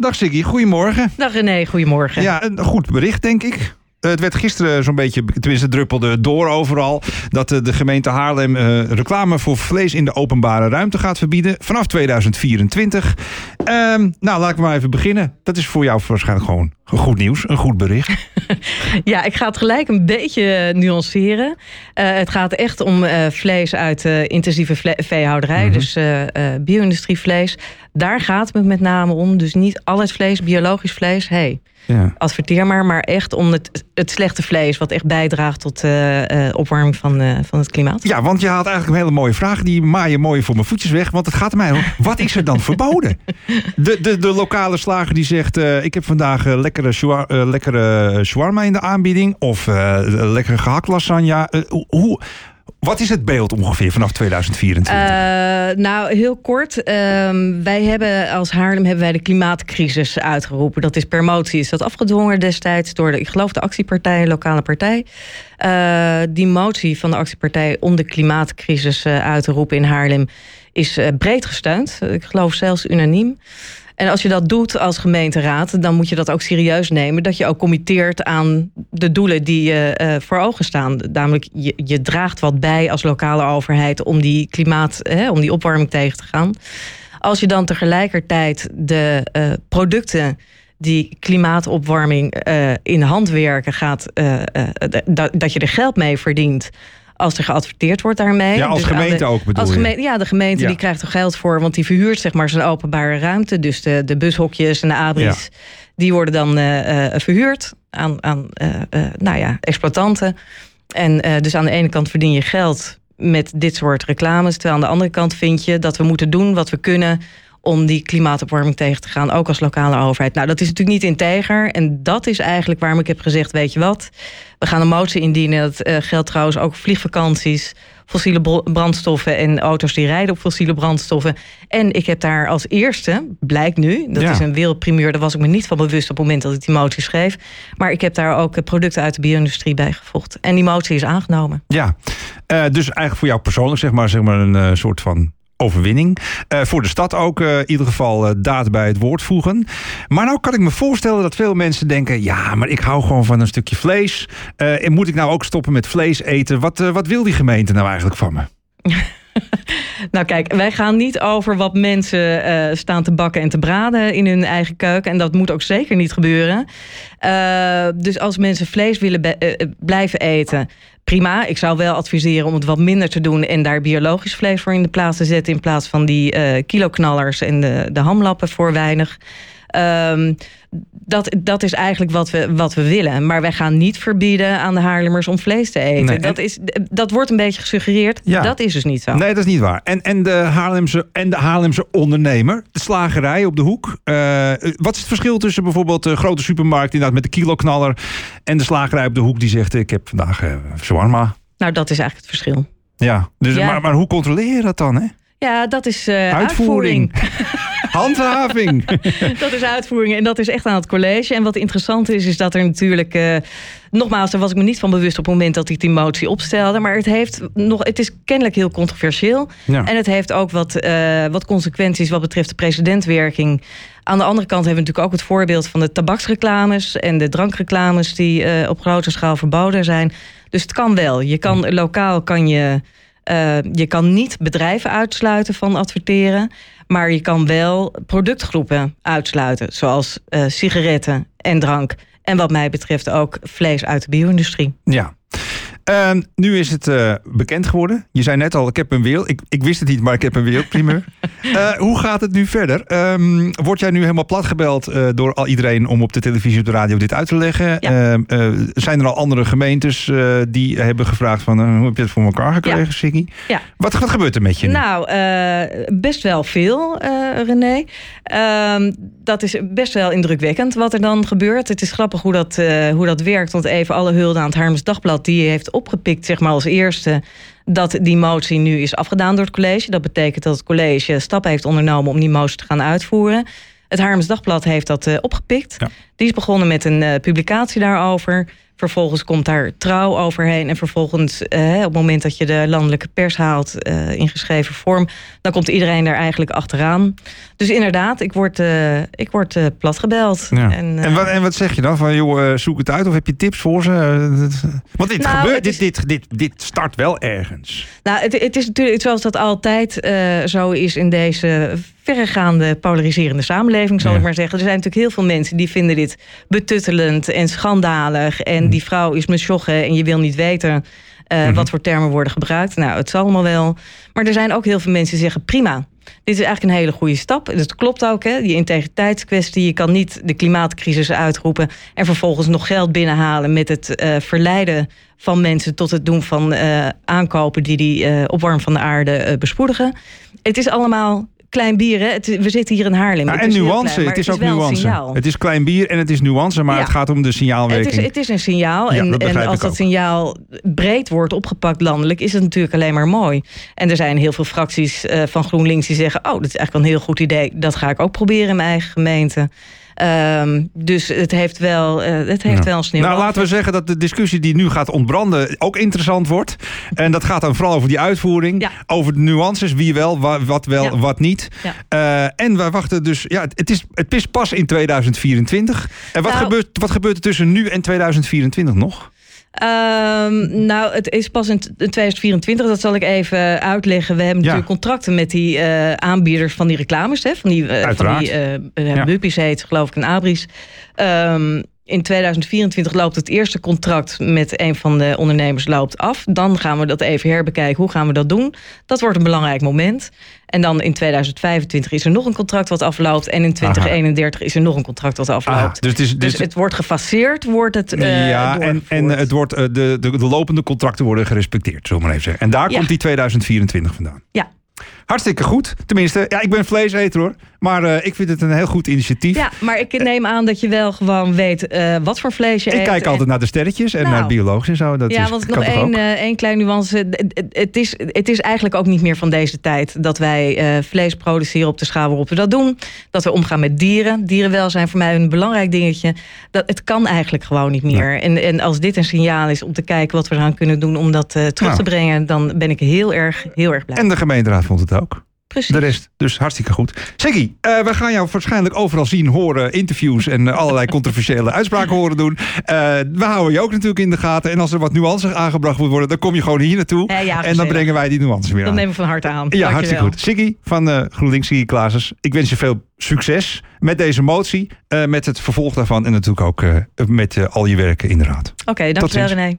Dag Siggy, goedemorgen. Dag René, goedemorgen. Ja, een goed bericht denk ik. Eh, Het werd gisteren zo'n beetje, tenminste druppelde door overal... dat eh, de gemeente Haarlem eh, reclame voor vlees in de openbare ruimte gaat verbieden... vanaf 2024. Ehm, nou, laat ik maar even beginnen. Dat is voor jou waarschijnlijk gewoon goed nieuws, een goed bericht. Ja, ik ga het gelijk een beetje nuanceren. Eh, het gaat echt om eh, vlees uit eh, intensieve veehouderij, Mhm. dus eh eh, bio-industrievlees. Daar gaat het met name om. Dus niet al het vlees, biologisch vlees. Hey, Ja. adverteer maar, maar echt om het, het slechte vlees, wat echt bijdraagt tot eh, eh, opwarming van, eh, van het klimaat. ja, want je haalt eigenlijk een hele mooie vraag. Die maai je mooi voor mijn voetjes weg. Want het gaat mij om, wat is er dan verboden? De, de, de lokale slager die zegt... eh, ik heb vandaag eh, lekkere, shwa- eh, lekkere shawarma in de aanbieding. Of eh, lekkere gehakt lasagne. Eh, hoe- wat is het beeld ongeveer vanaf 2024? Eh, nou, heel kort. Ehm, wij hebben als Haarlem hebben wij de klimaatcrisis uitgeroepen. Dat is per motie is dat afgedwongen destijds door de, ik geloof, de actiepartij, lokale partij. Die motie van de actiepartij om de klimaatcrisis uit te roepen in Haarlem is breed gesteund. Ik geloof zelfs unaniem. En als je dat doet als gemeenteraad, dan moet je dat ook serieus nemen. Dat je ook committeert aan de doelen die je eh, voor ogen staan. Namelijk, je, je draagt wat bij als lokale overheid om die klimaat, hè, om die opwarming tegen te gaan. Als je dan tegelijkertijd de eh, producten die klimaatopwarming eh, in handwerken gaat, eh, eh, dat, dat je er geld mee verdient. Als er geadverteerd wordt daarmee. ja, als Dus gemeente de- ook bedoel als je? gemeente, ja, de gemeente Ja. die krijgt er geld voor, want die verhuurt zeg maar zijn openbare ruimte. Dus de, de bushokjes en de abris, die worden dan eh, eh, verhuurd aan, aan eh, nou ja, exploitanten. En dus aan de ene kant verdien je geld met dit soort reclames. Terwijl aan de andere kant vind je dat we moeten doen wat we kunnen om die klimaatopwarming tegen te gaan, ook als lokale overheid. Nou, dat is natuurlijk niet integer. En dat is eigenlijk waarom ik heb gezegd, weet je wat, we gaan een motie indienen. Dat eh, geldt trouwens ook vliegvakanties, fossiele brandstoffen en auto's die rijden op fossiele brandstoffen. En ik heb daar als eerste, blijkt nu, dat Ja. is een wereldprimeur, daar was ik me niet van bewust op het moment dat ik die motie schreef. Maar ik heb daar ook eh, producten uit de bio-industrie bij gevoegd. En die motie is aangenomen. Ja, Eh, dus eigenlijk voor jou persoonlijk zeg maar, zeg maar een soort van overwinning. Eh, voor de stad ook eh, in ieder geval eh, daad bij het woord voegen. Maar nou kan ik me voorstellen dat veel mensen denken... ja, maar ik hou gewoon van een stukje vlees. En moet ik nou ook stoppen met vlees eten? Wat, wat wil die gemeente nou eigenlijk van me? Nou kijk, wij gaan niet over wat mensen eh, staan te bakken en te braden in hun eigen keuken. En dat moet ook zeker niet gebeuren. Eh, dus als mensen vlees willen eh, blijven eten, prima. Ik zou wel adviseren om het wat minder te doen en daar biologisch vlees voor in de plaats te zetten. In plaats van die kiloknallers en de, de hamlappen voor weinig. Ehm, dat, dat is eigenlijk wat we, wat we willen. Maar wij gaan niet verbieden aan de Haarlemmers om vlees te eten. Nee, dat, is, dat wordt een beetje gesuggereerd. Ja. Dat is dus niet zo. Nee, dat is niet waar. En, en, de, Haarlemse, en de Haarlemse ondernemer, de slagerij op de hoek. Eh, wat is het verschil tussen bijvoorbeeld de grote supermarkt... inderdaad met de kiloknaller... en de slagerij op de hoek die zegt... ik heb vandaag eh shawarma. Nou, dat is eigenlijk het verschil. Ja, dus, Ja. Maar, maar hoe controleer je dat dan, hè? Ja, dat is eh, Uitvoering. uitvoering. Handhaving. dat is uitvoering en dat is echt aan het college. En wat interessant is, is dat er natuurlijk... eh, nogmaals, daar was ik me niet van bewust op het moment dat ik die motie opstelde. Maar het, heeft nog, het is kennelijk heel controversieel. Ja. En het heeft ook wat, eh, wat consequenties wat betreft de presidentwerking. Aan de andere kant hebben we natuurlijk ook het voorbeeld van de tabaksreclames... en de drankreclames die eh, op grote schaal verboden zijn. Dus het kan wel. Je kan, lokaal kan je... eh, je kan niet bedrijven uitsluiten van adverteren, maar je kan wel productgroepen uitsluiten, zoals eh, sigaretten en drank. En wat mij betreft ook vlees uit de bio-industrie. Ja. Ehm, nu is het eh, bekend geworden. Je zei net al, ik heb een wereld. Ik, ik wist het niet, maar ik heb een wereldprimeur. Eh, hoe gaat het nu verder? Ehm, word jij nu helemaal platgebeld eh, door al iedereen om op de televisie of de radio dit uit te leggen? Ehm, eh, zijn er al andere gemeentes die hebben gevraagd van hoe heb je het voor elkaar gekregen, Ja. Siggy? Ja. Wat, wat gebeurt er met je nu? Nou, best wel veel, René. Dat is best wel indrukwekkend wat er dan gebeurt. Het is grappig hoe dat, hoe dat werkt. Want even alle hulde aan het Harms Dagblad... die heeft opgepikt zeg maar, als eerste dat die motie nu is afgedaan door het college. Dat betekent dat het college stappen heeft ondernomen... om die motie te gaan uitvoeren. Het Haarlems Dagblad heeft dat eh, opgepikt. Ja. Die is begonnen met een eh, publicatie daarover... Vervolgens komt daar trouw overheen. En vervolgens, eh, op het moment dat je de landelijke pers haalt uh, in geschreven vorm, dan komt iedereen daar eigenlijk achteraan. Dus inderdaad, ik word, uh, ik word uh, platgebeld. Ja. En, en, wat, en wat zeg je dan? Van joh, zoek het uit of heb je tips voor ze? Want dit nou, gebeurt, is... dit, dit, dit, dit start wel ergens. Nou, het, het is natuurlijk zoals dat altijd zo is in deze verregaande polariserende samenleving, zal ik maar zeggen. Er zijn natuurlijk heel veel mensen die vinden dit betuttelend en schandalig. En die vrouw is mesjogge en je wil niet weten uh, wat voor termen worden gebruikt. Nou, het zal allemaal wel. Maar er zijn ook heel veel mensen die zeggen prima. Dit is eigenlijk een hele goede stap. Dat klopt ook, hè? die integriteitskwestie. Je kan niet de klimaatcrisis uitroepen en vervolgens nog geld binnenhalen met het uh, verleiden van mensen tot het doen van uh, aankopen die die uh, opwarming van de aarde bespoedigen. Het is allemaal klein bier. Hè? Het, we zitten hier in Haarlem. Ja, en nuance. Klein, het is, ook nuance. Het is klein bier en het is nuance, maar het gaat om de signaalwerking. Het is, het is een signaal. en, en als dat signaal breed wordt opgepakt landelijk, is het natuurlijk alleen maar mooi. En er zijn heel veel fracties uh, van GroenLinks die zeggen: Oh, dat is eigenlijk wel een heel goed idee. Dat ga ik ook proberen in mijn eigen gemeente. Um, dus het heeft wel, uh, het heeft ja. wel een sneeuw. Nou, laten we zeggen dat de discussie die nu gaat ontbranden ook interessant wordt. En dat gaat dan vooral over die uitvoering. Ja. Over de nuances, wie wel, wat wel, ja. wat niet. Uh, en wij wachten dus, ja, het is, het is pas in 2024. En wat, nou, gebeurt, wat gebeurt er tussen nu en 2024 nog? Um, nou, het is pas in 2024, dat zal ik even uitleggen. We hebben ja. natuurlijk contracten met die uh, aanbieders van die reclames, hè, van die, uh, van die uh, ja. Heet, geloof ik, en Abris. Um, in 2024 loopt het eerste contract met een van de ondernemers loopt af. Dan gaan we dat even herbekijken. Hoe gaan we dat doen? Dat wordt een belangrijk moment. En dan in 2025 is er nog een contract wat afloopt. En in 2031 Aha. is er nog een contract wat afloopt. Aha, dus, het is, dus, dus het wordt gefaseerd, wordt het. Uh, ja, en, en het wordt, uh, de, de, de, lopende contracten worden gerespecteerd, zullen we maar even zeggen. En daar ja. komt die 2024 vandaan. Ja. Hartstikke goed. Tenminste, ja, ik ben vleeseter hoor. Maar uh, ik vind het een heel goed initiatief. Ja, maar ik neem aan dat je wel gewoon weet uh, wat voor vlees je ik eet. Ik kijk altijd en... naar de sterretjes en nou, naar biologisch en zo. Dat ja, is, want nog één, uh, één klein nuance. Het, is, het is eigenlijk ook niet meer van deze tijd dat wij vlees produceren op de schaal waarop we dat doen. Dat we omgaan met dieren. Dierenwelzijn voor mij een belangrijk dingetje. Dat, het kan eigenlijk gewoon niet meer. Ja. En, en als dit een signaal is om te kijken wat we eraan kunnen doen om dat terug nou. te brengen, dan ben ik heel erg, heel erg blij. En de gemeenteraad vond het ook. Precies. De rest, dus hartstikke goed. Siggy, uh, we gaan jou waarschijnlijk overal zien, horen, interviews en uh, allerlei controversiële uitspraken horen doen. Uh, we houden je ook natuurlijk in de gaten. En als er wat nuances aangebracht moet worden, dan kom je gewoon hier naartoe. Ja, en dan brengen wij die nuances weer dan aan. Dan nemen we van harte aan. Ja, hartstikke goed. Siggy van GroenLinks, Siggy Klaases. Ik wens je veel succes met deze motie, met het vervolg daarvan en natuurlijk ook met al je werken in de raad. Oké, okay, dankjewel René.